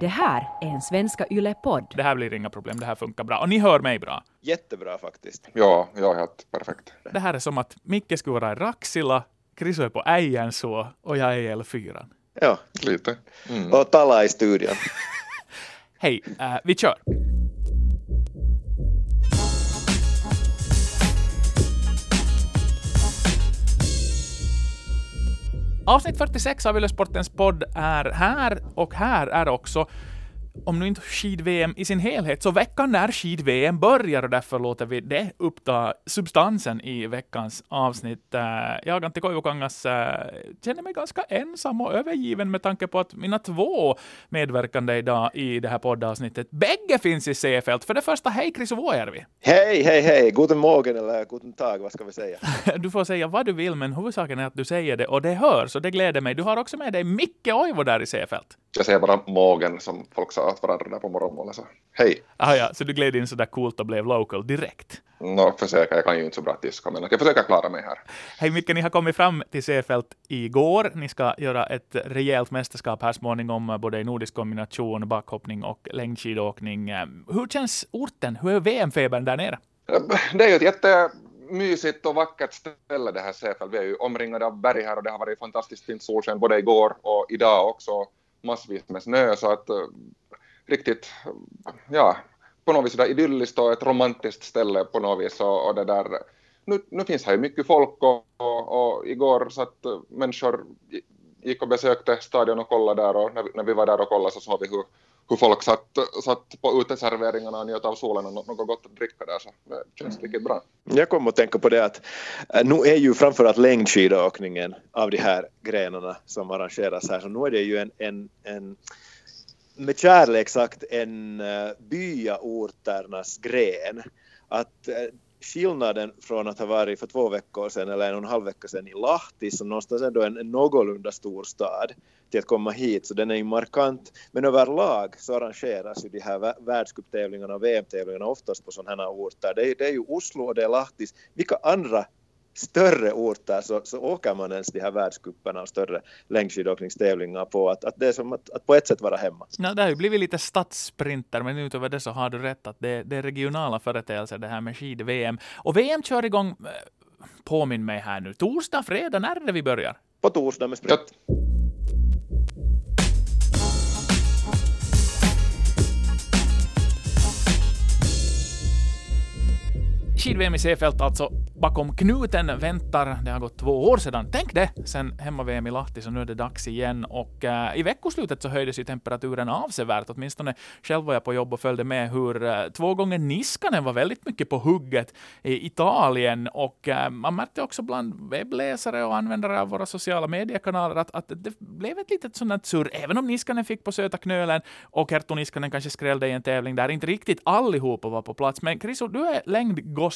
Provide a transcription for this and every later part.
Det här är en Svenska Yle-podd. Det här blir inga problem, det här funkar bra. Och ni hör mig bra. Jättebra faktiskt. Ja, jag är helt perfekt. Det här är som att Micke skulle vara i Raksila, Kriso är på Äjänså och jag är i L4. Ja, Lite. Mm. och tala i studion. Hej, äh, vi kör. Avsnitt 46 av Yle Sportens podd är här och här är också om nu inte skid-VM i sin helhet, så veckan när skid-VM börjar och därför låter vi det uppta substansen i veckans avsnitt. Eh, Jag, Antti Koivukangas, eh, känner mig ganska ensam och övergiven med tanke på att mina två medverkande idag i det här poddavsnittet, bägge finns i C-fält. För det första, hej Chris Vuojärvi! Hej, hej, hej, guten morgen eller guten tag, vad ska vi säga? Du får säga vad du vill, men huvudsaken är att du säger det och det hörs och det gläder mig. Du har också med dig Micke Oivo där i C-fält. Jag säger bara mågen som folk sa åt varandra där på morgonmålet. Så hej. Ah, ja, så du gled in sådär coolt och blev local direkt. Nå, försöka, jag kan ju inte så bra tyska, men jag försöker klara mig här. Hej Micke, ni har kommit fram till Seefeld igår. Ni ska göra ett rejält mästerskap här småningom, både i nordisk kombination, backhoppning och längdskidåkning. Hur känns orten? Hur är VM-febern där nere? Det är ju ett jättemysigt och vackert ställe det här Seefeld. Vi är ju omringade av berg här och det har varit fantastiskt fint solsken både igår och idag också. Massvis med snö så att riktigt, ja, på något vis sådär idylliskt och ett romantiskt ställe på något vis och, och det där nu, nu finns här ju mycket folk och, och, och igår så att människor gick och besökte stadion och kollade där och när vi, när vi var där och kollade så såg vi hur, hur folk satt, satt på uteserveringarna och njöt av solen och något gott att dricka där så det känns riktigt bra. Jag kommer att tänka på det att eh, nu är ju framförallt längdskidåkningen av de här grenarna som arrangeras här så nu är det ju en, en, en med kärlek sagt en eh, byaorternas gren. Att eh, skillnaden från att ha varit för två veckor sedan eller en och en halv vecka sedan i Lahti som någonstans ändå är en någorlunda stor stad till att komma hit så den är ju markant. Men överlag så arrangeras ju de här världscuptävlingarna och VM-tävlingarna oftast på sådana här orter. Det är, det är ju Oslo och det är Lahtis. Vilka andra större orter så, så åker man ens de här världscuperna och större längdskidåkningstävlingar på att, att det är som att, att på ett sätt vara hemma. Ja, det har ju blivit lite stadssprinter, men utöver det så har du rätt att det, det är regionala företeelser det här med skid-VM. Och VM kör igång, eh, påminn mig här nu, torsdag, fredag, när är det vi börjar? På torsdag med sprint. skid-VM i Seefeld alltså bakom knuten väntar. Det har gått två år sedan. Tänk det! Sen hemma-VM i Lahti, så nu är det dags igen. Och uh, i veckoslutet så höjdes ju temperaturen avsevärt. Åtminstone själv var jag på jobb och följde med hur uh, två gånger Niskanen var väldigt mycket på hugget i Italien. Och uh, man märkte också bland webbläsare och användare av våra sociala mediekanaler att, att det blev ett litet sånt surr. Även om Niskanen fick på söta knölen och Herttu Niskanen kanske skrällde i en tävling där inte riktigt allihopa var på plats. Men Kriso, du är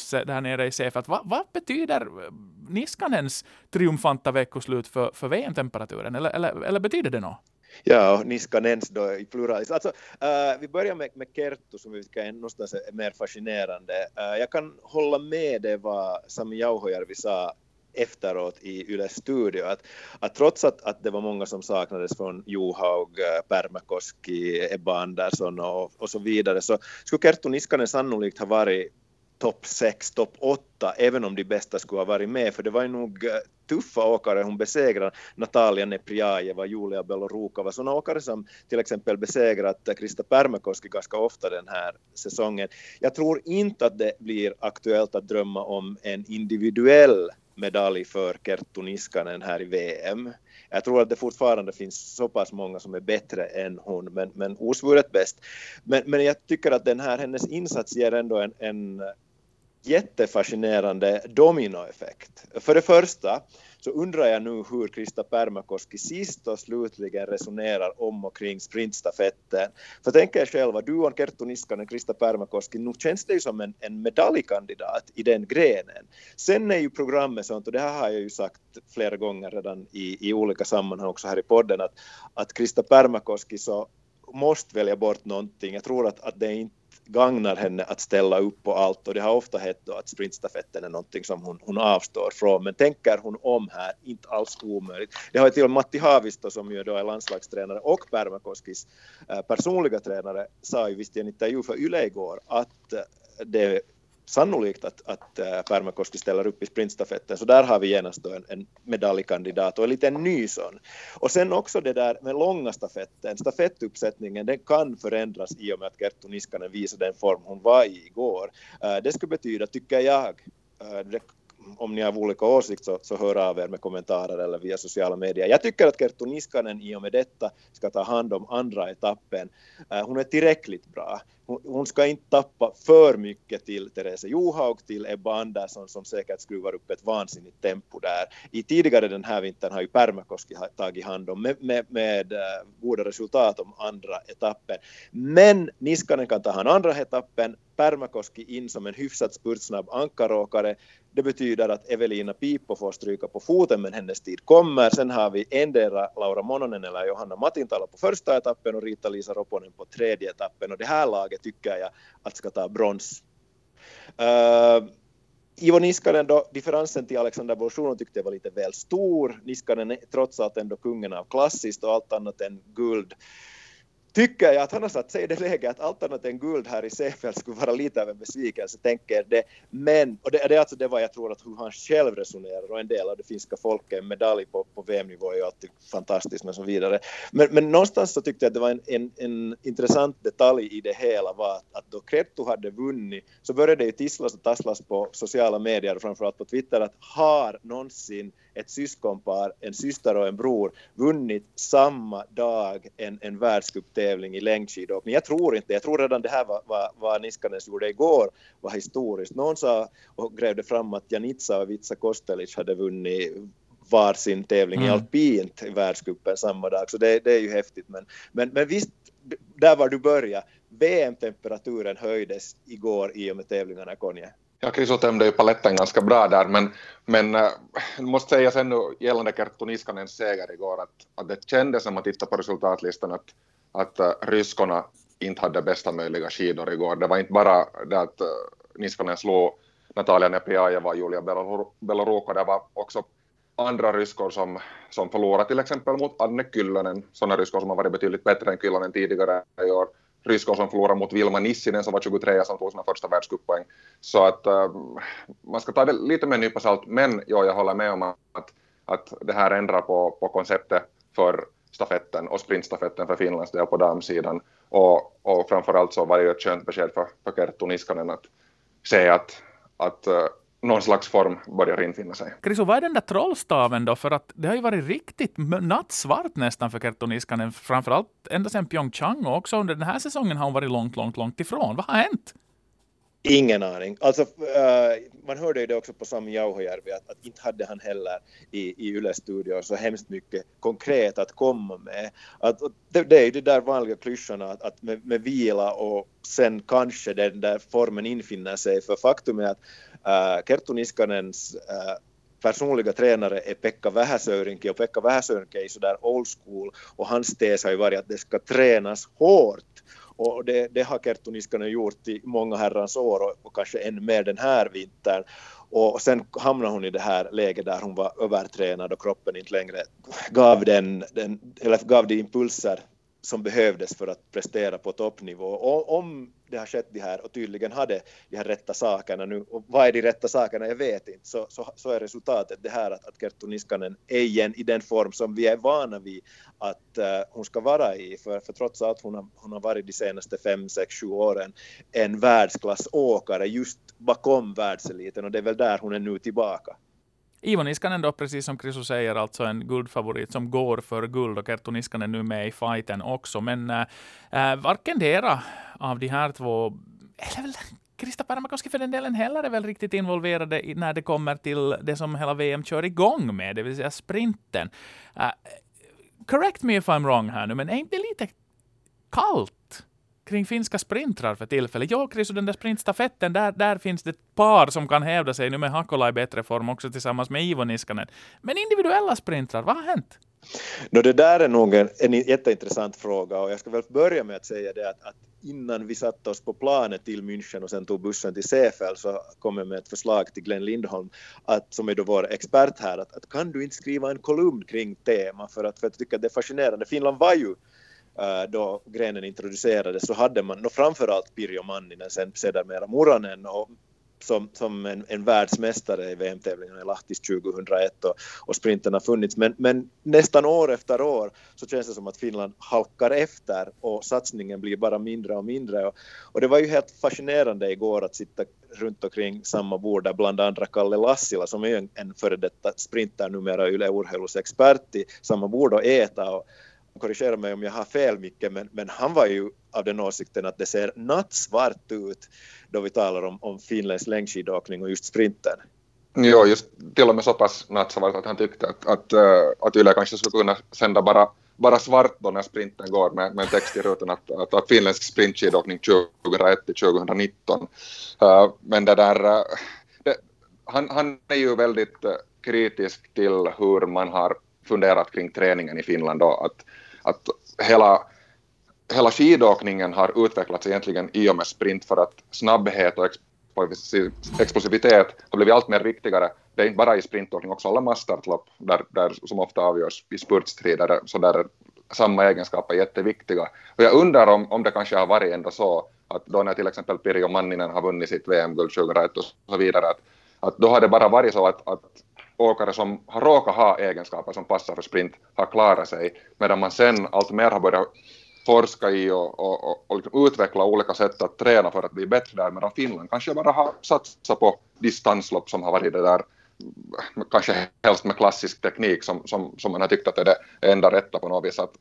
längdgosse där nere i Sefat. Vad, vad betyder eh, Niskanens triumfanta veckoslut för, för VM-temperaturen? Eller, eller, eller betyder det något? Ja, Niskanens då i pluralis. Alltså, uh, vi börjar med, med Kerttu som vi tycker är någonstans är mer fascinerande. Uh, jag kan hålla med det vad Sami Jauhojärvi sa efteråt i Yles studio att, att trots att, att det var många som saknades från Johaug, Pärmäkoski, Ebba Andersson och, och så vidare så skulle Kerttu Niskanen sannolikt ha varit topp 6, topp 8, även om de bästa skulle ha varit med, för det var ju nog eh, tuffa åkare hon besegrade, Natalia Neprjajeva, Julia Belorukova, sådana åkare som till exempel besegrat Krista Pärmäkoski ganska ofta den här säsongen. Jag tror inte att det blir aktuellt att drömma om en individuell medalj för Kerttu Niskanen här i VM. Jag tror att det fortfarande finns så pass många som är bättre än hon, men, men osvuret bäst. Men, men jag tycker att den här, hennes insats ger ändå en, en jättefascinerande dominoeffekt. För det första så undrar jag nu hur Krista Permakoski sist och slutligen resonerar om och kring sprintstafetten. För tänker jag själva, du och Kerttu Niskanen, Krista Permakoski, nu känns det ju som en, en medaljkandidat i den grenen. Sen är ju programmet sånt, och det här har jag ju sagt flera gånger redan i, i olika sammanhang också här i podden, att, att Krista Permakoski så måste välja bort någonting. Jag tror att, att det är inte gagnar henne att ställa upp på allt. Och det har ofta hett då att sprintstafetten är någonting som hon, hon avstår från. Men tänker hon om här, inte alls omöjligt. Det har ju till och med Matti Haavisto som ju då är landslagstränare och Pärmäkoskis eh, personliga tränare sa ju visst i en intervju för Yle igår att eh, det sannolikt att, att eh, Pärmäkoski ställer upp i sprintstafetten, så där har vi genast en, en medaljkandidat och en liten ny sån. Och sen också det där med långa stafetten, stafettuppsättningen, den kan förändras i och med att Kerttu Niskanen visade den form hon var i igår. Eh, det skulle betyda, tycker jag, eh, det om ni har olika åsikt så, så hör av er med kommentarer eller via sociala medier. Jag tycker att Kerttu Niskanen i och med detta ska ta hand om andra etappen. Hon är tillräckligt bra. Hon, ska inte tappa för mycket till Therese Johaug, till Ebba Andersson som säkert skruvar upp ett vansinnigt tempo där. I tidigare den här vintern har ju Pärmäkoski tagit hand om med, med, med eh, goda resultat om andra etappen. Men Niskanen kan ta hand om andra etappen, Pärmäkoski in som en hyfsat spurtsnabb ankaråkare det betyder att Evelina Piippo får stryka på foten men hennes tid kommer. Sen har vi endera Laura Mononen eller Johanna Matintalo på första etappen och Rita-Lisa Roponen på tredje etappen och det här laget tycker jag att ska ta brons. Uh, Ivo Niskanen då, differensen till Alexander Bolsjunov tyckte jag var lite väl stor. Niskanen är trots allt ändå kungen av klassiskt och allt annat än guld tycker jag att han har satt sig i det läget att allt annat än guld här i Seefeld skulle vara lite av en besvikelse, tänker det. Men, och det, det är alltså det vad jag tror att hur han själv resonerar och en del av det finska folket, en medalj på, på VM-nivå är ju alltid fantastiskt men så vidare. Men, men någonstans så tyckte jag att det var en, en, en intressant detalj i det hela var att, att då Krettu hade vunnit så började det ju tisslas och tasslas på sociala medier och framförallt på Twitter att har någonsin ett syskonpar, en syster och en bror, vunnit samma dag en, en världscuptävling i längdskidåkning. Jag tror inte Jag tror redan det här vad, vad, vad Niskanens gjorde igår var historiskt. Någon sa och grävde fram att Janica och Vitsa Kostelic hade vunnit varsin tävling mm. i alpint i världscupen samma dag, så det, det, är ju häftigt. Men, men, men visst, där var du började. VM-temperaturen höjdes igår i och med tävlingarna i Konje. Ja, Kriso tömde ju paletten ganska bra där, men, men äh, måste säga sen nu gällande Kerttu Niskanens seger igår att, att det kändes när man tittar på resultatlistan att, att äh, ryskorna inte hade bästa möjliga skidor igår. Det var inte bara det att äh, Niskanen slog Natalia Nepiajeva och Julia Beloruko, det var också andra ryskor som, som förlorade, till exempel mot Anne Kyllönen, sådana ryskor som har varit betydligt bättre än Kyllönen tidigare i år ryskor som förlorade mot Vilma Nissinen som var 23 som tog sina första världscuppoäng. Så att äh, man ska ta det lite med en nypa salt, men jo, jag håller med om att, att det här ändrar på, på konceptet för stafetten och sprintstafetten för Finlands del på damsidan. Och, och framförallt så var det ju ett skönt besked för, för Kerttu Niskanen att se att, att äh, någon slags form börjar infinna sig. Krisu, vad är den där trollstaven då? För att det har ju varit riktigt nattsvart nästan för Kerttu Niskanen, framförallt ända sedan Pyeongchang och också under den här säsongen har hon varit långt, långt, långt ifrån. Vad har hänt? Ingen aning. Alltså, uh, man hörde ju det också på Sami Jauhojärvi att, att inte hade han heller i, i Yle studio så hemskt mycket konkret att komma med. Att, det, det är ju de där vanliga klyschorna att, att med, med, vila och sen kanske den där formen infinner sig. För faktum är att Äh, Kerttu Niskanens äh, personliga tränare är Pekka Vähäsöyrinki och Pekka Vähäsöyrinki är sådär old school och hans tes har ju varit att det ska tränas hårt och det, det har Kerttu Niskanen gjort i många herrans år och, och kanske ännu mer den här vintern. Och sen hamnade hon i det här läget där hon var övertränad och kroppen inte längre gav, den, den, eller gav de impulser som behövdes för att prestera på toppnivå. Och om det har skett det här och tydligen hade de här rätta sakerna nu, och vad är de rätta sakerna, jag vet inte, så, så, så är resultatet det här att, att Kerttu Niskanen är igen i den form som vi är vana vid att uh, hon ska vara i, för, för trots allt hon har, hon har varit de senaste fem, sex, sju åren en världsklassåkare just bakom världseliten och det är väl där hon är nu tillbaka. Ivo Niskanen då, precis som Krisu säger, alltså en guldfavorit som går för guld och Kerttu Niskanen nu med i fighten också. Men eh, eh, äh, varken dera av de här två, eller väl Krista Pärmäkoski för den delen heller är väl riktigt involverade i, när det kommer till det som hela VM kör igång med, det vill säga sprinten. Äh, correct me if I'm wrong här nu, men är inte lite kallt kring finska sprintrar för tillfället. Ja, Chris, och den där sprintstafetten, där, där finns det ett par som kan hävda sig nu med Hakola i bättre form också tillsammans med Ivo Niskanen. Men individuella sprintrar, vad har hänt? No, det där är nog en, en jätteintressant fråga och jag ska väl börja med att säga det att, att innan vi satte oss på planet till München och sen tog bussen till Seefeld så kom jag med ett förslag till Glenn Lindholm, att, som är då vår expert här, att, att kan du inte skriva en kolumn kring tema för att, för att jag tycker att det är fascinerande. Finland var ju Eh, då grenen introducerades så hade man, och framförallt Pirjo Manninen, sen sedermera Muranen och som, som en, en världsmästare i VM-tävlingarna i Lahtis 2001 och, och sprinten har funnits. Men, men nästan år efter år så känns det som att Finland halkar efter och satsningen blir bara mindre och mindre. Och, och det var ju helt fascinerande igår att sitta runt omkring samma bord där bland andra Kalle Lassila som är en, en före detta sprinter numera Yle Urheilus expert i samma bord och äta. Och, korrigera mig om jag har fel Micke, men, men han var ju av den åsikten att det ser nattsvart ut då vi talar om, om finländsk längdskidåkning och just sprinten. Jo, just till och med så pass nattsvart att han tyckte att, att, eh, att Yle kanske skulle kunna sända bara, bara svart då när sprinten går med, med text i rutan att, att, att finländsk sprintskidåkning 2001 till 2019. Uh, eh, men det där, uh, det, han, han är ju väldigt kritisk till hur man har funderat kring träningen i Finland då att, att hela hela skidåkningen har utvecklats egentligen i och med sprint för att snabbhet och explosivitet har blivit allt mer viktigare. Det är inte bara i sprintåkning, också alla masstartlopp där, där, som ofta avgörs i spurtstrider, så där samma egenskaper är jätteviktiga. Och jag undrar om, om det kanske har varit ändå så att då när till exempel Pirjo Manninen har vunnit sitt VM-guld 2001 och så vidare, att, att då har det bara varit så att, att åkare som har råkat ha egenskaper som passar för sprint har klarat sig, medan man sen allt mer har börjat forska i och, och, och, och liksom utveckla olika sätt att träna för att bli bättre där, medan Finland kanske bara har satsat på distanslopp som har varit det där kanske helst med klassisk teknik som, som, som man har tyckt att är det enda rätta på något vis. Att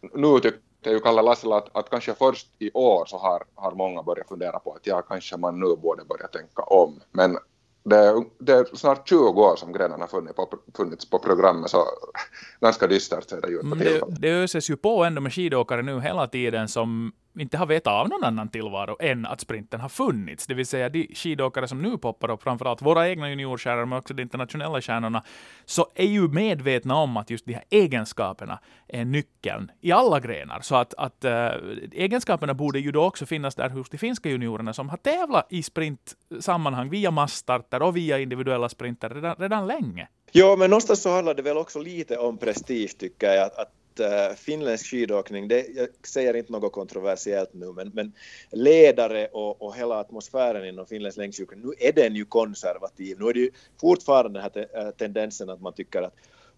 nu tyckte ju Kalle Lassila att, att kanske först i år så har, har många börjat fundera på att ja, kanske man nu borde börja tänka om. Men det är, det är snart 20 år som grenen har funnits på, funnits på programmet, så ganska dystert ser det ut på det, det öses ju på ändå med skidåkare nu hela tiden som inte har vetat av någon annan tillvaro än att sprinten har funnits. Det vill säga de skidåkare som nu poppar upp, framförallt våra egna juniorstjärnor, men också de internationella stjärnorna, så är ju medvetna om att just de här egenskaperna är nyckeln i alla grenar. Så att, att äh, egenskaperna borde ju då också finnas där hos de finska juniorerna som har tävlat i sprintsammanhang via massstarter och via individuella sprinter redan, redan länge. Ja, men någonstans så handlar det väl också lite om prestige tycker jag. Att, att uh, finländsk skidåkning, det, jag säger inte något kontroversiellt nu, men, men ledare och, och hela atmosfären inom finländsk längdskidåkning, nu är den ju konservativ. Nu är det ju fortfarande den här te, äh, tendensen att man tycker att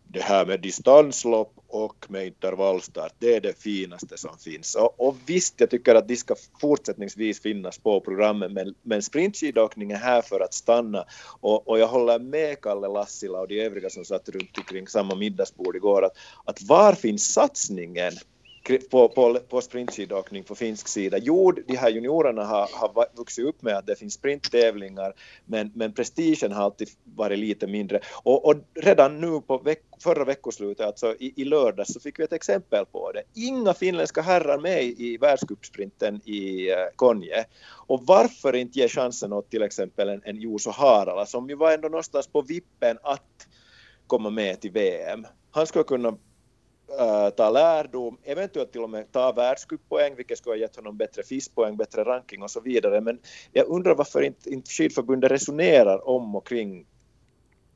det här med distanslopp och med intervallstart, det är det finaste som finns. Och, och visst, jag tycker att de ska fortsättningsvis finnas på programmet, men, men sprintskidåkning är här för att stanna. Och, och jag håller med Kalle Lassila och de övriga som satt runt omkring samma middagsbord igår, att, att var finns satsningen på, på, på sprintskidåkning på finsk sida. Jo, de här juniorerna har, har vuxit upp med att det finns sprinttävlingar, men, men prestigen har alltid varit lite mindre. Och, och redan nu på veck, förra veckoslutet, alltså i, i lördags, så fick vi ett exempel på det. Inga finländska herrar med i världscupsprinten i uh, Konje. Och varför inte ge chansen åt till exempel en, en Juuso Haarala, som ju var ändå någonstans på vippen att komma med till VM. Han skulle kunna Äh, ta lärdom, eventuellt till och med ta världscuppoäng, vilket skulle ha gett honom bättre FIS-poäng, bättre ranking och så vidare. Men jag undrar varför inte, inte skidförbundet resonerar om och kring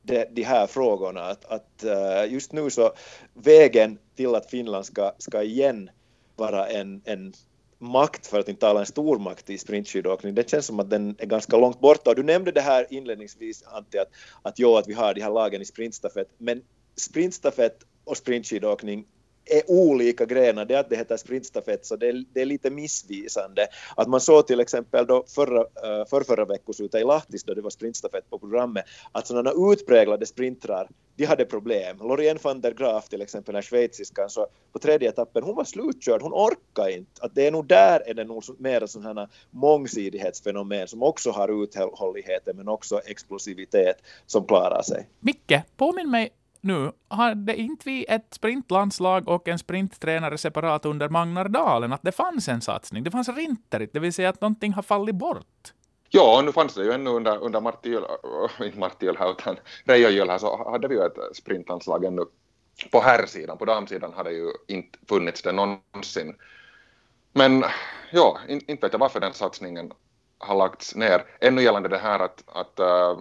de, de här frågorna. Att, att uh, just nu så vägen till att Finland ska, ska igen vara en, en makt, för att inte tala en stormakt i sprintskidåkning, det känns som att den är ganska långt borta. Och du nämnde det här inledningsvis, Antti, att, att, jo, att vi har de här lagen i sprintstafett, men sprintstafett och sprintskidåkning är olika grenar. Det att det heter sprintstafett så det är, det är, lite missvisande. Att man såg till exempel då förra, eh, för förra veckoslutet i Lahtis då det var sprintstafett på programmet att sådana utpräglade sprintrar de hade problem. Lorien van der Graaf till exempel, den schweiziskan, så på tredje etappen hon var slutkörd, hon orkade inte. Att det är nog där är det nog mer sådana mångsidighetsfenomen som också har uthålligheten men också explosivitet som klarar sig. Micke, påminn mig nu hade inte vi ett sprintlandslag och en sprinttränare separat under Magnardalen, att det fanns en satsning. Det fanns Rinterit, det vill säga att någonting har fallit bort. Ja, nu fanns det ju ännu under, under Martti inte Martti här, utan Reijo Jöl så hade vi ju ett sprintlandslag ännu på herrsidan. På damsidan hade ju inte funnits det någonsin. Men ja, in, inte vet jag varför den satsningen har lagts ner. Ännu gällande det här att, att eh,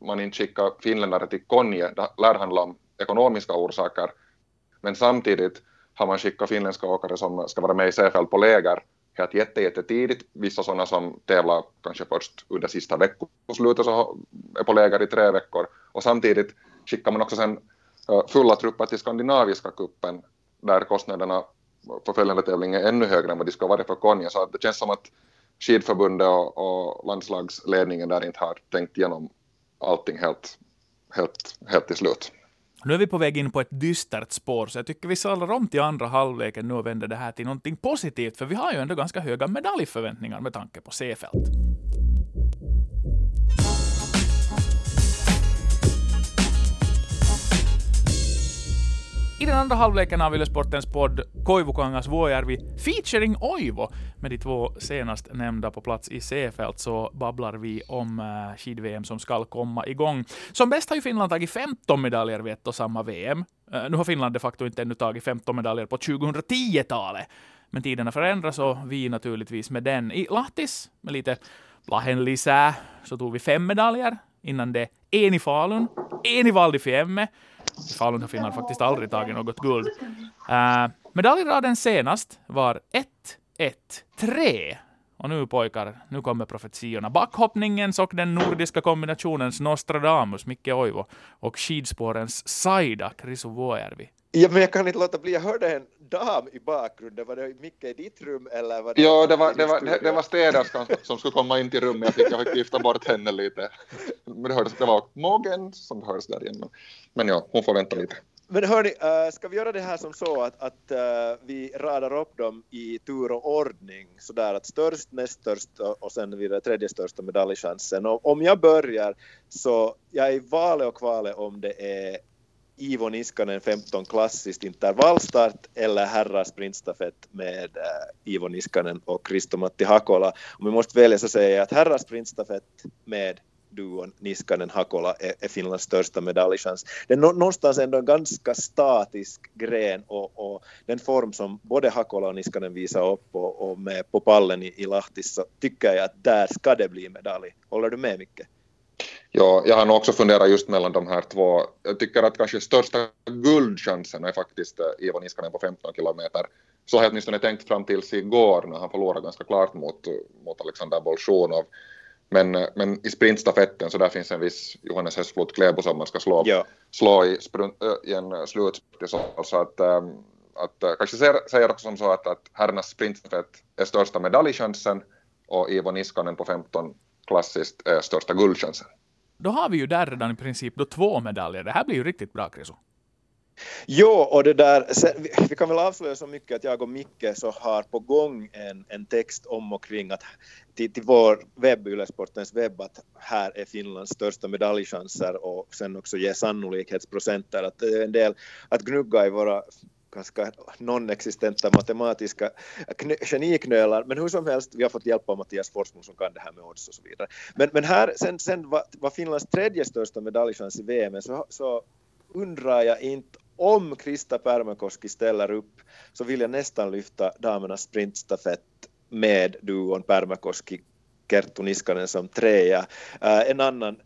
man inte skickar finländare till Konje, det lär handla om ekonomiska orsaker, men samtidigt har man skickat finländska åkare som ska vara med i Seefeld på läger helt jätte, jättetidigt. Vissa sådana som tävlar kanske först under sista veckoslutet så är på läger i tre veckor. Och samtidigt skickar man också sen eh, fulla trupper till skandinaviska kuppen där kostnaderna för följande tävling är ännu högre än vad de ska vara för Konja. Så det känns som att skidförbundet och, och landslagsledningen där inte har tänkt igenom allting helt, helt, helt till slut. Nu är vi på väg in på ett dystert spår, så jag tycker vi sadlar om till andra halvleken nu och vänder det här till någonting positivt, för vi har ju ändå ganska höga medaljförväntningar med tanke på C-fält. I den andra halvleken av Ylesportens podd Koivukangas Vuojärvi featuring Oivo med de två senast nämnda på plats i Seefeld så babblar vi om eh, äh, skid-VM som skall komma igång. Som bäst har ju Finland tagit 15 medaljer vid ett och samma VM. Äh, eh, nu har Finland de facto inte ännu tagit 15 medaljer på 2010-talet. Men tiderna förändras och vi naturligtvis med den. I Lahtis, med lite Lahen lisää, så tog vi fem medaljer. Innan det en i Falun, en i Val di Fiemme Falun har Finland faktiskt aldrig tagit något guld. Uh, medaljraden senast var 1, 1, 3. Och nu pojkar, nu kommer profetiorna. Backhoppningens och den nordiska kombinationens Nostradamus, Micke Oivo, och skidspårens Saida, Krisu Vuojärvi. Ja, men jag kan inte låta bli, jag hörde en dam i bakgrunden, var det Micke i ditt rum eller var det Ja, det var, det var, det, det var städerskan som skulle komma in till rummet, jag fick, jag fick gifta bort henne lite. Men det, hördes, det var Morgan som hördes där igen. Men ja, hon får vänta lite. Men hörni, uh, ska vi göra det här som så att, att uh, vi radar upp dem i tur och ordning sådär att störst, näst störst och sen vidare tredje största medaljchansen. Och om jag börjar så jag är i valet och kvalet om det är Ivo Niskanen 15 klassiskt intervallstart eller herrar sprintstafett med eh, Ivo Niskanen och Kristo-Matti Hakola. Om vi måste välja så säger jag att herrar sprintstafett med duon Niskanen-Hakola är, är Finlands största medaljchans. Det är någonstans ändå en ganska statisk gren och, och den form som både Hakola och Niskanen visar upp och, och med på pallen i, i Lahtis så tycker jag att där ska det bli medalj. Håller du med Micke? Ja, jag har nog också funderat just mellan de här två. Jag tycker att kanske största guldchansen är faktiskt eh, Ivo Niskanen på 15 kilometer. Så har jag åtminstone tänkt fram tills igår när han förlorade ganska klart mot, mot Alexander Bolsjunov. Men, eh, men i sprintstafetten så där finns en viss Johannes Hesflot Kläbo som man ska slå, ja. slå i, sprint, äh, i en slutspurt. Så, att, ähm, att kanske säger också som så att, att herrarnas sprintstafett är största medaljchansen och Ivo Niskanen på 15 klassiskt är största guldchansen då har vi ju där redan i princip då två medaljer. Det här blir ju riktigt bra, Kriso. Jo, och det där, vi kan väl avslöja så mycket att jag och Micke så har på gång en, en text om och kring att till, till vår webb, Ylesportens webb, att här är Finlands största medaljchanser och sen också ge sannolikhetsprocenter. Att det är en del att gnugga i våra ganska non-existenta matematiska geniknölar, men hur som helst, vi har fått hjälp av Mattias Forsmo som kan det här med odds och så vidare. Men, men här, sen, sen var, var Finlands tredje största medaljchans i VM, så, så undrar jag inte om Krista Pärmäkoski ställer upp så vill jag nästan lyfta damernas sprintstafett med duon Pärmäkoski Kerttu Niskanen som trea. Uh, en annan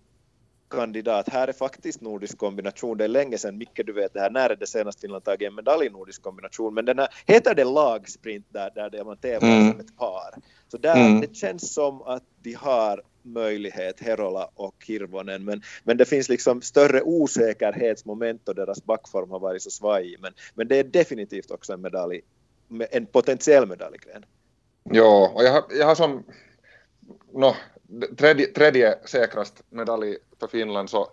kandidat. Här är faktiskt nordisk kombination. Det är länge sedan, Micke du vet det här, när är det senast Finland tagit en medalj i nordisk kombination? Men den här, heter det lagsprint där, där man tävlar mm. som ett par? Så där, mm. det känns som att de har möjlighet, Herola och Hirvonen, men, men det finns liksom större osäkerhetsmoment och deras backform har varit så svajig. Men, men det är definitivt också en medalj, en potentiell medaljgren. Ja, och jag har, jag har som no, tredje, tredje säkrast medalj för Finland så,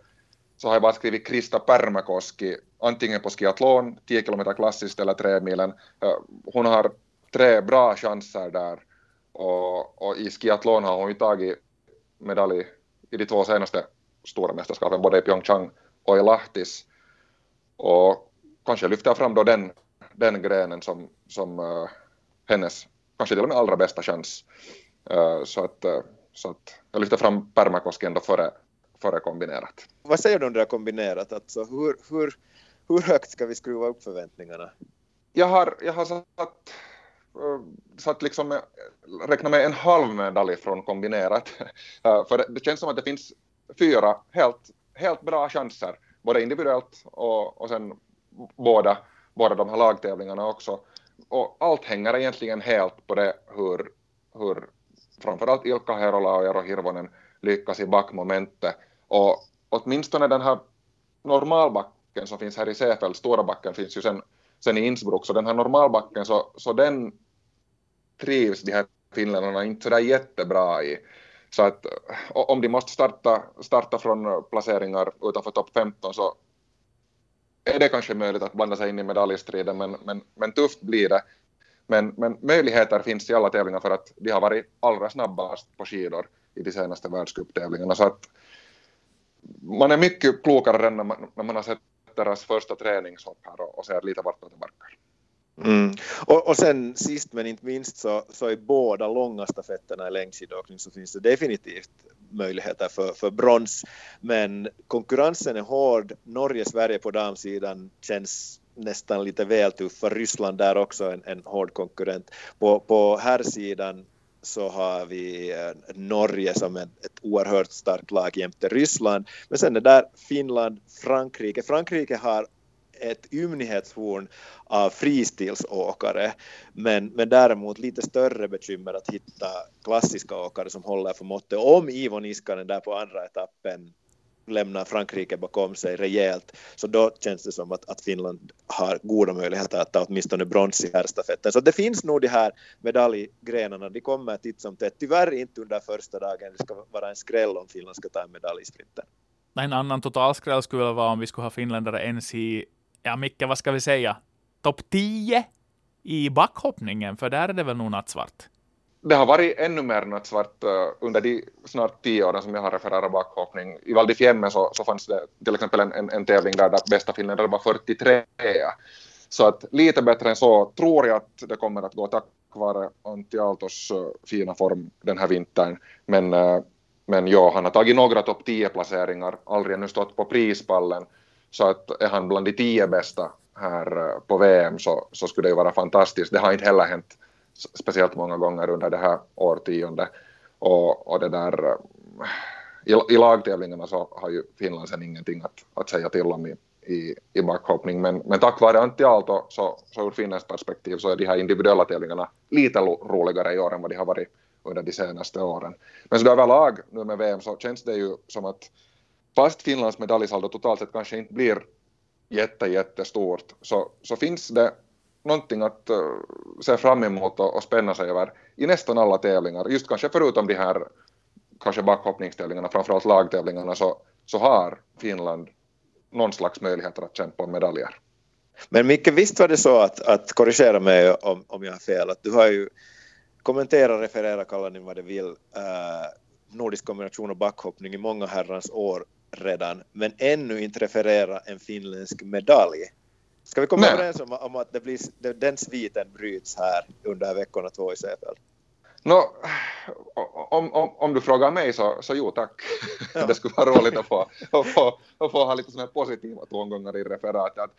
så har jag bara skrivit Krista Pärmäkoski, antingen på skiathlon, 10 km klassiskt eller tremilen. Hon har tre bra chanser där och, och i skiathlon har hon ju tagit medalj i de två senaste stora mästerskapen, både i Pyeongchang och i Lahtis. Och kanske lyfter fram då den, den grenen som, som uh, hennes kanske till och med allra bästa chans. Uh, så att uh, så att jag lyfter fram Pärmäkoski ändå före, före kombinerat. Vad säger du om det där kombinerat? Alltså, hur, hur, hur högt ska vi skruva upp förväntningarna? Jag har, jag har satt, satt liksom räkna med en halv medalj från kombinerat. Uh, för det, det, känns som att det finns fyra helt, helt bra chanser, både individuellt och, och sen båda, båda de här lagtävlingarna också. Och allt hänger egentligen helt på det hur, hur framförallt Ilkka Herola och Eero Hirvonen lyckas i backmomentet. Och åtminstone den här normalbacken som finns här i Seefeld, stora backen finns ju sen, sen i Innsbruck, så den här normalbacken så, så den trivs de här finländarna inte sådär jättebra i. Så att om de måste starta, starta från placeringar utanför topp 15 så är det kanske möjligt att blanda sig in i medaljstriden, men, men, men tufft blir det. Men, men möjligheter finns i alla tävlingar för att de har varit allra snabbast på skidor i de senaste världscuptävlingarna. Så att man är mycket klokare än när man, när man har sett deras första träningshopp här och, och ser lite vartåt det barkar. Mm. Och, och sen sist men inte minst så, så i båda långa stafetterna i längdskidåkning så finns det definitivt möjligheter för, för brons. Men konkurrensen är hård. Norge-Sverige på damsidan känns nästan lite väl tuffa. Ryssland där också en, en hård konkurrent. På, på här sidan så har vi eh, Norge som ett, ett oerhört starkt lag jämte Ryssland. Men sen är där Finland, Frankrike. Frankrike har ett ymnighetshorn av fristilsåkare, men, men däremot lite större bekymmer att hitta klassiska åkare som håller för måttet. Om Ivo Niskanen där på andra etappen lämnar Frankrike bakom sig rejält, så då känns det som att, att Finland har goda möjligheter att ta åtminstone brons i herrstafetten. Så det finns nog de här medaljgrenarna, de kommer titt som tätt. Tyvärr inte under första dagen, det ska vara en skräll om Finland ska ta en medalj i sprinten. En annan totalskräll skulle vara om vi skulle ha finländare ens i, ja Micke, vad ska vi säga, topp 10 i backhoppningen, för där är det väl nog nattsvart? Det har varit ännu mer nattsvart uh, eh, under de snart tio åren som jag har refererat backhoppning. I Val di Fiemme så, så fanns det till exempel en, en, en tävling där, där bästa finländare var 43. Så att lite bättre än så tror jag att det kommer att gå tack vare Antti Aaltos uh, fina form den här vintern. Men, uh, men ja, han har tagit några topp 10 placeringar, aldrig ännu stått på prispallen. Så att är han bland de tio bästa här på VM så, så skulle det ju vara fantastiskt. Det har inte heller hänt speciellt många gånger under det här årtiondet. Och, och det där, eh, i, i lagtävlingarna så har ju Finland sen ingenting att, att säga till om i, i, i backhoppning, men, men tack vare Antti Aalto så, så ur Finlands perspektiv så är de här individuella tävlingarna lite roligare i år än vad de har varit under de senaste åren. Men så överlag nu med VM så känns det ju som att fast Finlands medaljsaldo totalt sett kanske inte blir jätte, jättestort så, så finns det någonting att eh, se fram emot och, och spänna sig över i nästan alla tävlingar. Just kanske förutom de här kanske backhoppningstävlingarna, framförallt lagtävlingarna, så, så har Finland någon slags möjligheter att kämpa om medaljer. Men Micke, visst var det så att, att korrigera mig om, om jag har fel, att du har ju kommenterat, refererat, kalla ni vad det vill, eh, nordisk kombination och backhoppning i många herrans år redan, men ännu inte referera en finländsk medalj. Ska vi komma Nej. överens om, om att det blir, den sviten bryts här under veckorna två i Seefeld? No, om, om, om du frågar mig så, så jo tack. Ja. det skulle vara roligt att få, att få, att få ha lite sådana positiva tongångar i referatet.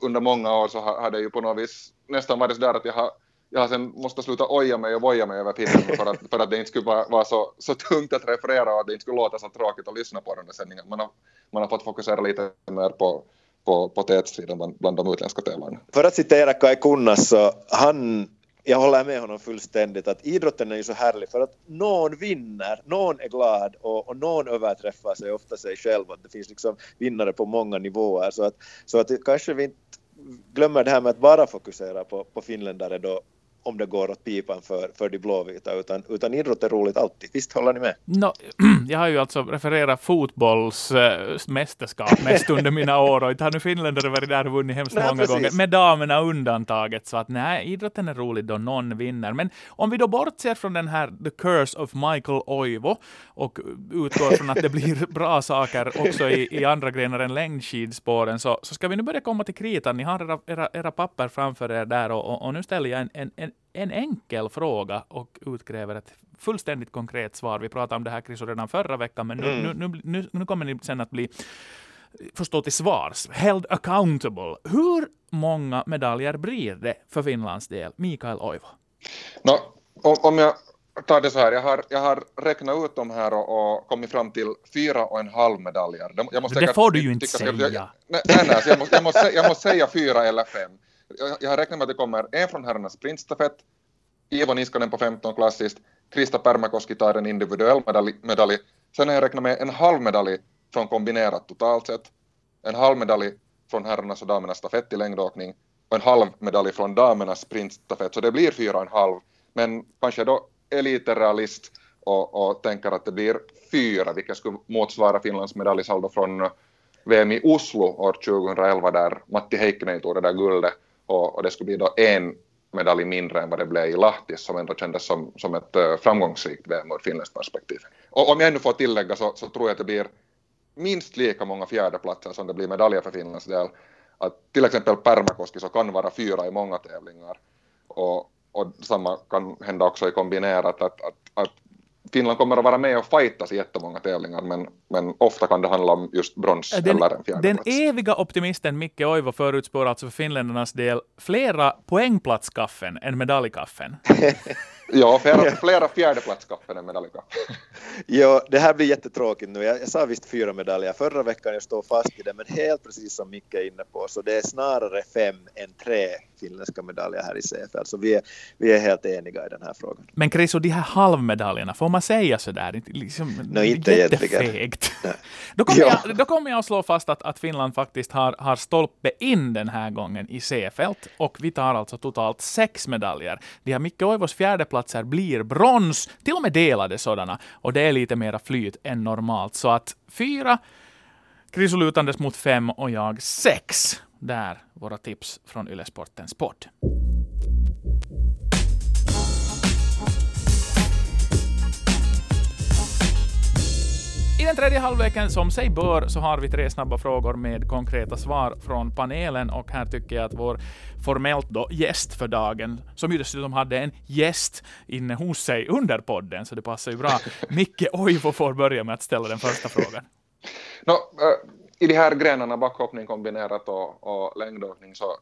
under många år så har, har det ju på något vis nästan varit så där att jag har, jag har sen måste sluta oja mig och voja mig över Finland för att, för att det inte skulle vara, vara så, så tungt att referera och att det inte skulle låta så tråkigt att lyssna på den här sändningen. Man har, man har fått fokusera lite mer på, på, på bland, bland de utländska tävlarna. För att citera Kai Kunnas så han jag håller med honom fullständigt att idrotten är ju så härlig för att någon vinner, någon är glad och, och någon överträffar sig ofta sig själv. Att det finns liksom vinnare på många nivåer så att, så att kanske vi inte glömmer det här med att bara fokusera på, på finländare då om det går åt pipan för, för de blåvita, utan, utan idrott är roligt alltid. Visst håller ni med? No, jag har ju alltså refererat fotbollsmästerskap äh, mest under mina år och inte har nu finländare varit där och vunnit hemskt nej, många precis. gånger, med damerna undantaget. Så att nej, idrotten är rolig då någon vinner. Men om vi då bortser från den här The Curse of Michael Oivo och utgår från att det blir bra saker också i, i andra grenar än längdskidspåren, så, så ska vi nu börja komma till kritan. Ni har era, era, era papper framför er där och, och, och nu ställer jag en, en, en en enkel fråga och utkräver ett fullständigt konkret svar. Vi pratade om det här Chris redan förra veckan, men nu, mm. nu, nu, nu, kommer ni sen att bli förstå till svars. Held accountable. Hur många medaljer blir det för Finlands del? Mikael Oivo. No, om, jag ta det så här, jag har, jag har räknat ut dem här och, och kommit fram till fyra och en halv medaljer. Det får du ju inte säga. Jag, jag, nej, nej, nej jag, måste, jag, måste, jag måste säga fyra eller fem. Jag, jag har räknat med att det kommer en från herrarnas sprintstafett, Ivo Niskanen på 15 klassiskt, Krista Pärmäkoski tar en individuell medalj, medalj. Sen har jag räknat med en halv medalj från kombinerat totalt sett, en halv medalj från herrarnas och damernas stafett i längdåkning och en halv medalj från damernas sprintstafett, så det blir fyra och en halv. Men kanske då är lite realist och, och tänker att det blir fyra, vilket skulle motsvara Finlands medaljsaldo från VM i Oslo år 2011 där Matti Heikkinen tog det där guldet och, och, det skulle bli då en medalj mindre än vad det blev i Lahtis som ändå kändes som, som ett eh, framgångsrikt VM ur finländskt perspektiv. Och om jag ännu får tillägga så, så, tror jag att det blir minst lika många fjärdeplatser som det blir medaljer för Finlands del. Att till exempel Pärmäkoski så kan vara fyra i många tävlingar och, och samma kan hända också i kombinerat att, att, att Finland kommer att vara med och fightas i jättemånga tävlingar, men, men ofta kan det handla om just brons den, eller en Den eviga optimisten Micke Oivo förutspår alltså för finländarnas del flera poängplatskaffen än medaljkaffen. ja, flera, flera fjärdeplatskaffen än medaljkaffen. ja, det här blir jättetråkigt nu. Jag, jag sa visst fyra medaljer förra veckan, jag står fast i det, men helt precis som Micke är inne på, så det är snarare fem än tre finländska medaljer här i CFL. Så vi är, vi är helt eniga i den här frågan. Men Chris, och de här halvmedaljerna, får man säga sådär? Liksom, no, inte jättefegt. då, kommer ja. jag, då kommer jag att slå fast att, att Finland faktiskt har, har stolpe in den här gången i CFL och vi tar alltså totalt sex medaljer. De här Micke Oivos fjärdeplatser blir brons, till och med delade sådana, och det är lite mera flyt än normalt. Så att fyra Krisolutandes mot fem och jag sex. Där våra tips från Ylesportens podd. I den tredje halvleken, som sig bör, så har vi tre snabba frågor med konkreta svar från panelen och här tycker jag att vår formellt då gäst för dagen, som ju dessutom hade en gäst inne hos sig under podden, så det passar ju bra. Micke Oivo får börja med att ställa den första frågan. No, uh, i de här grenarna, backhoppning kombinerat och, och längdåkning, så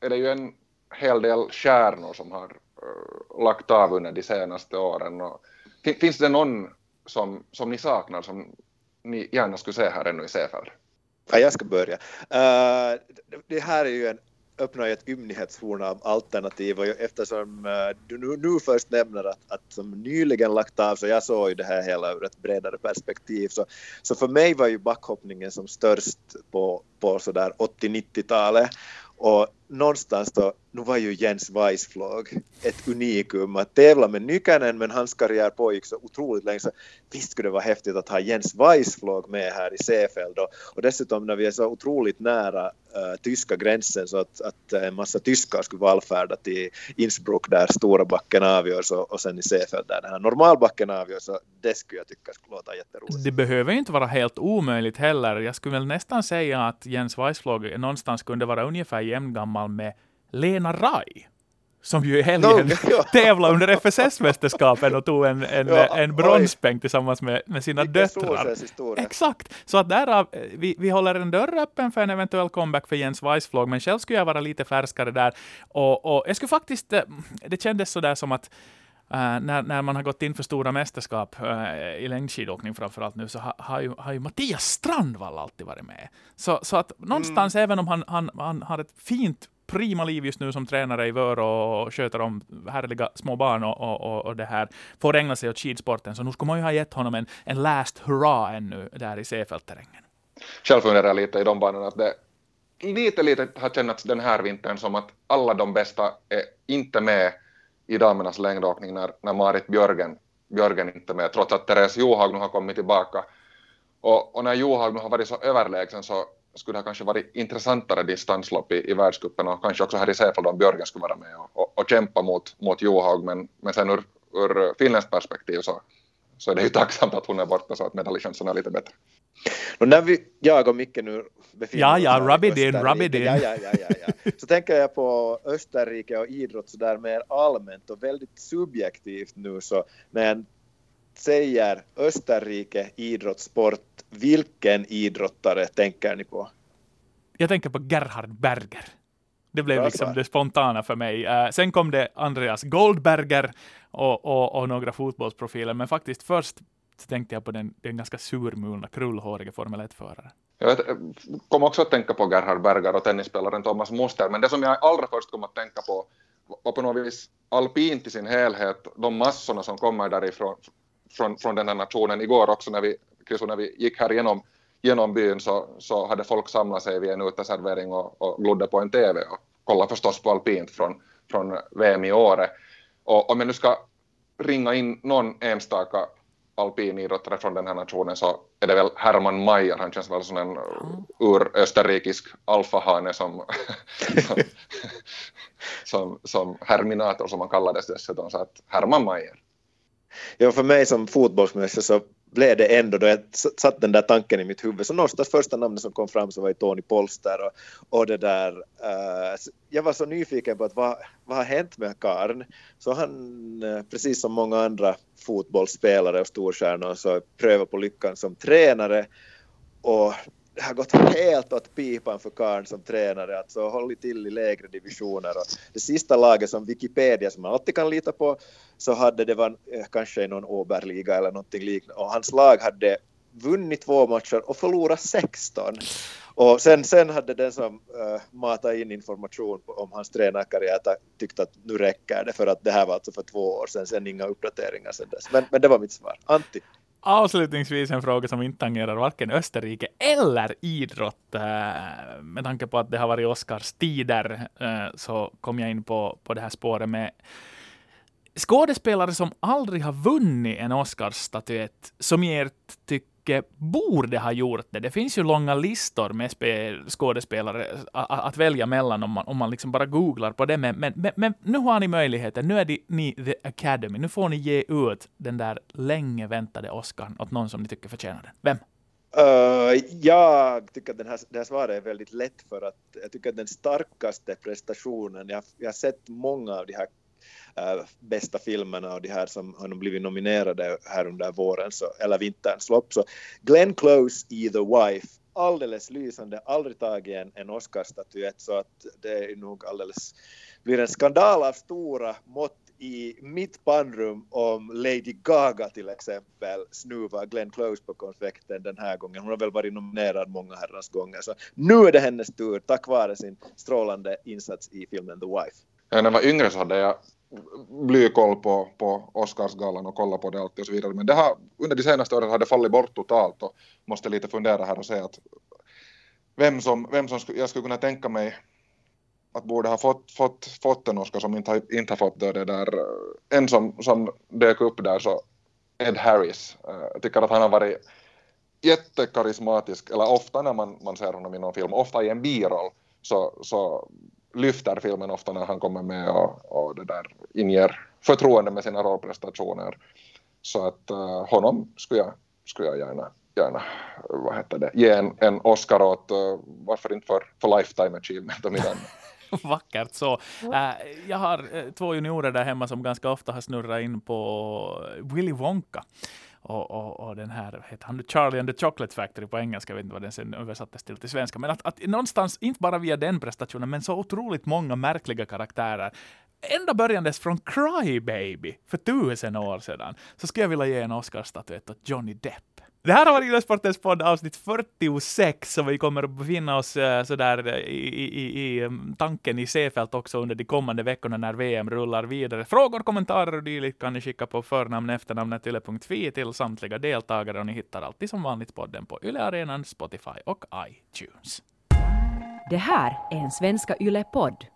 är det ju en hel del stjärnor som har uh, lagt av under de senaste åren. Och, finns det någon som, som ni saknar, som ni gärna skulle se här ännu i Seefeld? Ja, jag ska börja. Uh, det här är ju en öppnar ett ymnighetshorn av alternativ och eftersom eh, du nu, nu först nämner att, att som nyligen lagt av så jag såg ju det här hela ur ett bredare perspektiv så, så för mig var ju backhoppningen som störst på, på sådär 80-90-talet och någonstans då, nu var ju Jens Weissflog ett unikum att tävla med Nykänen men hans karriär pågick så otroligt länge så visst skulle det vara häftigt att ha Jens Weissflog med här i Seefeld och, och dessutom när vi är så otroligt nära äh, tyska gränsen så att, att en massa tyskar skulle vallfärda till Innsbruck där stora backen avgörs och, och sen i Seefeld där den här normalbacken avgörs så det skulle jag tycka skulle låta jätteroligt. Det behöver inte vara helt omöjligt heller. Jag skulle väl nästan säga att Jens Weissflog någonstans kunde vara ungefär jämngammal med Lena Rai som ju i helgen no, ja. tävlade under FSS-mästerskapen och tog en, en, ja, en bronspeng tillsammans med, med sina döttrar. Exakt! Så att därav, vi, vi håller en dörr öppen för en eventuell comeback för Jens Weissflog, men själv skulle jag vara lite färskare där. Och, och jag skulle faktiskt, eh, det kändes sådär som att Uh, när, när man har gått in för stora mästerskap uh, i längdskidåkning framförallt nu, så ha, har, ju, har ju Mattias Strandvall alltid varit med. Så, så att någonstans, mm. även om han, han, han har ett fint prima liv just nu som tränare i Vör och sköter om härliga små barn och, och, och, det här, får ägna sig åt skidsporten. Så nu skulle man ju ha gett honom en, en last hurra ännu där i Seefeld-terrängen. Själv funderar jag lite i de banorna att det lite, lite har kännats den här vintern som att alla de bästa är inte med i damernas längdåkning när, när Marit Björgen, Björgen inte är med, trots att Therese Johaug nu har kommit tillbaka. Och, och när Johaug nu har varit så överlägsen så skulle det kanske varit intressantare distanslopp i, i världscupen och kanske också här i Seefeld om Björgen skulle vara med och, och, och kämpa mot, mot Johaug, men, men sen ur, ur finländskt perspektiv så, så är det ju tacksamt att hon är borta så att medaljchanserna är lite bättre. Och när vi, jag och Micke nu oss ja, rub it in, rub it in. Ja, ja, ja, ja, ja. Så tänker jag på Österrike och idrott så där mer allmänt och väldigt subjektivt nu så när jag säger Österrike idrottssport, vilken idrottare tänker ni på? Jag tänker på Gerhard Berger. Det blev Bra liksom svar. det spontana för mig. Eh, sen kom det Andreas Goldberger och, och, och några fotbollsprofiler, men faktiskt först så tänkte jag på den, den ganska surmulna, krullhåriga Formel 1-föraren. Jag kom också att tänka på Gerhard Berger och tennisspelaren Thomas Muster, men det som jag allra först kom att tänka på var på något vis alpint i sin helhet, de massorna som kommer därifrån från, från den här nationen. Igår också när vi, Chriso, när vi gick här genom, genom byn så, så hade folk samlat sig vid en uteservering och, och glodde på en TV och kollade förstås på alpint från, från VM i Åre. Och om jag nu ska ringa in någon enstaka alpinidrottare från den här nationen så är det väl Hermann Mayer. Han känns väl som en ur-österrikisk alfahane som, som, som, som Herminator som han kallades dessutom. Så att Hermann Mayer. Ja, för mig som fotbollsmänniska så blev det ändå då jag satt den där tanken i mitt huvud. Så någonstans första namnet som kom fram så var ju Tony Polster och, och det där Uh, jag var så nyfiken på att vad, vad har hänt med karln så han eh, precis som många andra fotbollsspelare och storstjärnor så prövade på lyckan som tränare och det har gått helt åt pipan för karln som tränare, alltså hållit till i lägre divisioner. Och det sista laget som Wikipedia, som man alltid kan lita på, så hade det var eh, kanske i någon Oberliga eller någonting liknande. Och hans lag hade vunnit två matcher och förlorat 16. Och sen, sen hade den som eh, uh, matade in information om hans tränarkarriär tyckt att nu räcker det för att det här var alltså för två år sedan, sen inga uppdateringar sedan dess. Men, men det var mitt svar. Antti? Avslutningsvis en fråga som inte tangerar varken Österrike eller idrott. Eh, med tanke på att det har varit Oscars tider eh, så kom jag in på, på det här spåret med skådespelare som aldrig har vunnit en Oscarsstatyett, som i ert mycket borde ha gjort det. Det finns ju långa listor med skådespelare att välja mellan om man, om man liksom bara googlar på det. Men, men, men, men nu har ni möjligheten. Nu är det, ni The Academy. Nu får ni ge ut den där länge väntade Oscarn åt någon som ni tycker förtjänar den. Vem? Uh, jag tycker att den här, det här svaret är väldigt lätt för att jag tycker att den starkaste prestationen, jag, jag har sett många av de här äh, bästa filmerna och de här som har nog blivit nominerade här under våren så, eller vinterns lopp. Så Glenn Close i The Wife, alldeles lysande, aldrig tagit en, en Oscarsstatyett så att det är nog alldeles, blir en skandal av stora mått i mitt pannrum om Lady Gaga till exempel snuvar Glenn Close på konfekten den här gången. Hon har väl varit nominerad många herrans gånger. Så nu är det hennes tur tack vare sin strålande insats i filmen The Wife. Ja, när jag var yngre så hade jag blykoll på, på Oscarsgalan och kolla på det alltid och så vidare. Men det har under de senaste åren har det fallit bort totalt och måste lite fundera här och se att vem som, vem som jag skulle kunna tänka mig att borde ha fått, fått, fått en Oscar som inte har, inte har fått det, det där. Eh, en som, som dök upp där så Ed Harris. Eh, jag tycker att han har varit jättekarismatisk, eller ofta när man, man ser honom i någon film, ofta i en biroll, så, så lyfter filmen ofta när han kommer med och, och det där inger förtroende med sina rollprestationer. Så att uh, honom skulle jag, skulle jag gärna, gärna vad heter det, ge en, en Oscar åt, uh, varför inte för, för Lifetime Achievement om inte. Vackert så. Äh, jag har två juniorer där hemma som ganska ofta har snurrat in på Willy Wonka. Och, och, och den här, heter han Charlie and the Chocolate Factory på engelska, jag vet inte vad den sen översattes till till svenska. Men att, att någonstans, inte bara via den prestationen, men så otroligt många märkliga karaktärer. Ända börjandes från Cry Baby för tusen år sedan, så skulle jag vilja ge en Oscarsstatyett åt Johnny Depp. Det här har varit Idrottsportens podd avsnitt 46 och vi kommer att befinna oss eh, sådär i, i, i mm, tanken i Seefeld också under de kommande veckorna när VM rullar vidare. Frågor, kommentarer och dylikt kan ni skicka på förnamn efternamnet yle.fi till samtliga deltagare och ni hittar alltid som vanligt podden på Yle Arenan, Spotify och iTunes. Det här är en Svenska Yle-podd.